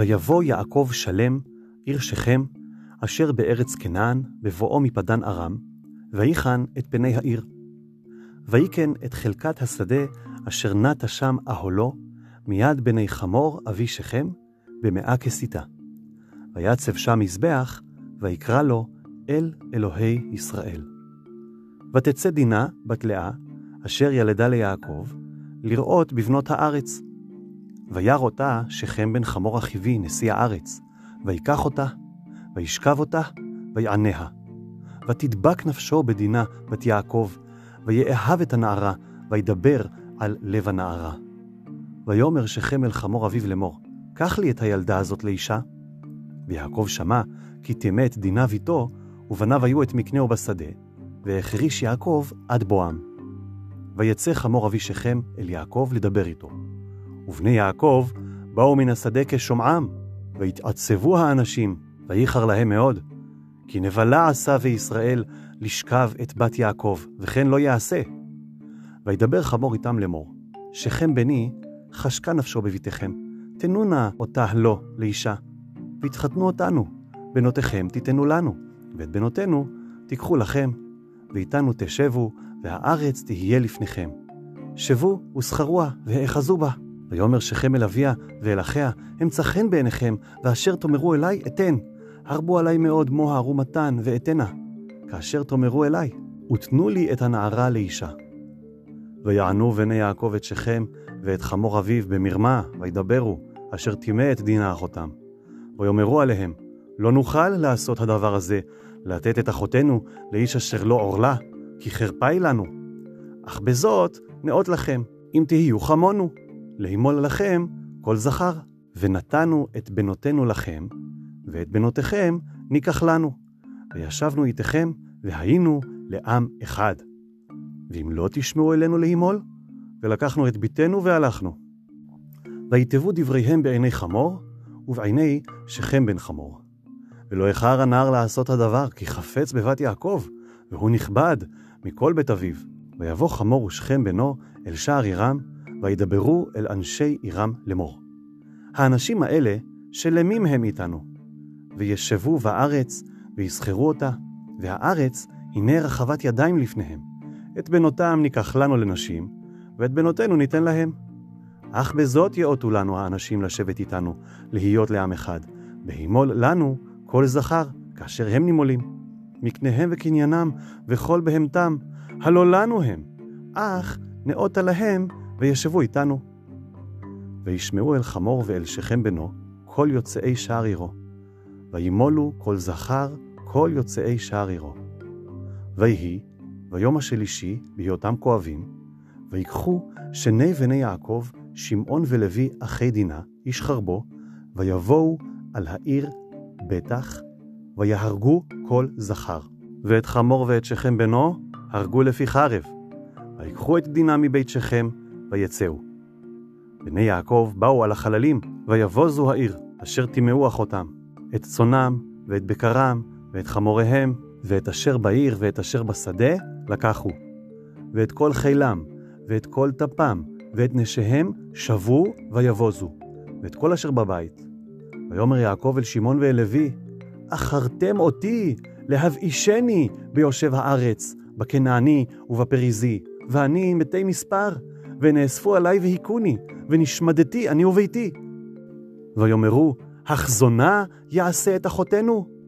ויבוא יעקב שלם, עיר שכם, אשר בארץ כנען, בבואו מפדן ארם, ויחן את פני העיר. ויקן את חלקת השדה אשר נטה שם אהלו, מיד בני חמור אבי שכם, במאה כסיתה. ויצב שם מזבח, ויקרא לו אל אלוהי ישראל. ותצא דינה, בת לאה, אשר ילדה ליעקב, לראות בבנות הארץ. וירא אותה שכם בן חמור אחיבי, נשיא הארץ, ויקח אותה, וישכב אותה, ויעניה. ותדבק נפשו בדינה, בת יעקב, ויאהב את הנערה, וידבר על לב הנערה. ויאמר שכם אל חמור אביו לאמור, קח לי את הילדה הזאת לאישה. ויעקב שמע, כי טימא את דינה ביתו, ובניו היו את מקנהו בשדה, והחריש יעקב עד בואם. ויצא חמור אבי שכם אל יעקב לדבר איתו. ובני יעקב באו מן השדה כשומעם, והתעצבו האנשים, וייחר להם מאוד. כי נבלה עשה וישראל לשכב את בת יעקב, וכן לא יעשה. וידבר חמור איתם לאמור, שכם בני חשקה נפשו בביתכם, תנו נא אותה לו לאישה, והתחתנו אותנו, בנותיכם תיתנו לנו, ואת בנותינו תיקחו לכם, ואיתנו תשבו, והארץ תהיה לפניכם. שבו ושכרוה, והאחזו בה. ויאמר שכם אל אביה ואל אחיה, אמצא חן בעיניכם, ואשר תאמרו אלי, אתן. הרבו עלי מאוד מו הרומתן ואתנה. כאשר תאמרו אלי, ותנו לי את הנערה לאישה. ויענו בני יעקב את שכם ואת חמור אביו במרמה, וידברו, אשר טימא את דינה אחותם. ויאמרו עליהם, לא נוכל לעשות הדבר הזה, לתת את אחותנו לאיש אשר לא עורלה, כי חרפה היא לנו. אך בזאת נאות לכם, אם תהיו כמונו, לאמול לכם כל זכר. ונתנו את בנותינו לכם, ואת בנותיכם ניקח לנו. וישבנו איתכם, והיינו לעם אחד. ואם לא תשמעו אלינו להימול, ולקחנו את ביתנו והלכנו. ויתבו דבריהם בעיני חמור, ובעיני שכם בן חמור. ולא איחר הנער לעשות הדבר, כי חפץ בבת יעקב, והוא נכבד מכל בית אביו. ויבוא חמור ושכם בנו אל שער עירם, וידברו אל אנשי עירם לאמור. האנשים האלה שלמים הם איתנו, וישבו בארץ, ויסחרו אותה, והארץ הנה רחבת ידיים לפניהם. את בנותם ניקח לנו לנשים, ואת בנותינו ניתן להם. אך בזאת יאותו לנו האנשים לשבת איתנו, להיות לעם אחד, בהימול לנו כל זכר, כאשר הם נימולים. מקניהם וקניינם, וכל בהמתם, הלא לנו הם, אך נאותה להם, וישבו איתנו. וישמעו אל חמור ואל שכם בנו, כל יוצאי שער עירו. וימולו כל זכר, כל יוצאי שער עירו. ויהי, ביום השלישי, בהיותם כואבים, ויקחו שני בני יעקב, שמעון ולוי אחי דינה, איש חרבו, ויבואו על העיר בטח, ויהרגו כל זכר. ואת חמור ואת שכם בנו, הרגו לפי חרב. ויקחו את דינה מבית שכם, ויצאו. בני יעקב באו על החללים, ויבוזו העיר, אשר טימאו אחותם, את צונם, ואת בקרם, ואת חמוריהם, ואת אשר בעיר, ואת אשר בשדה, לקחו. ואת כל חילם, ואת כל טפם, ואת נשיהם, שבו ויבוזו, ואת כל אשר בבית. ויאמר יעקב אל שמעון ואל לוי, אחרתם אותי להבאישני ביושב הארץ, בכנעני ובפריזי, ואני מתי מספר, ונאספו עלי והיכוני, ונשמדתי אני וביתי. ויאמרו, החזונה יעשה את אחותנו?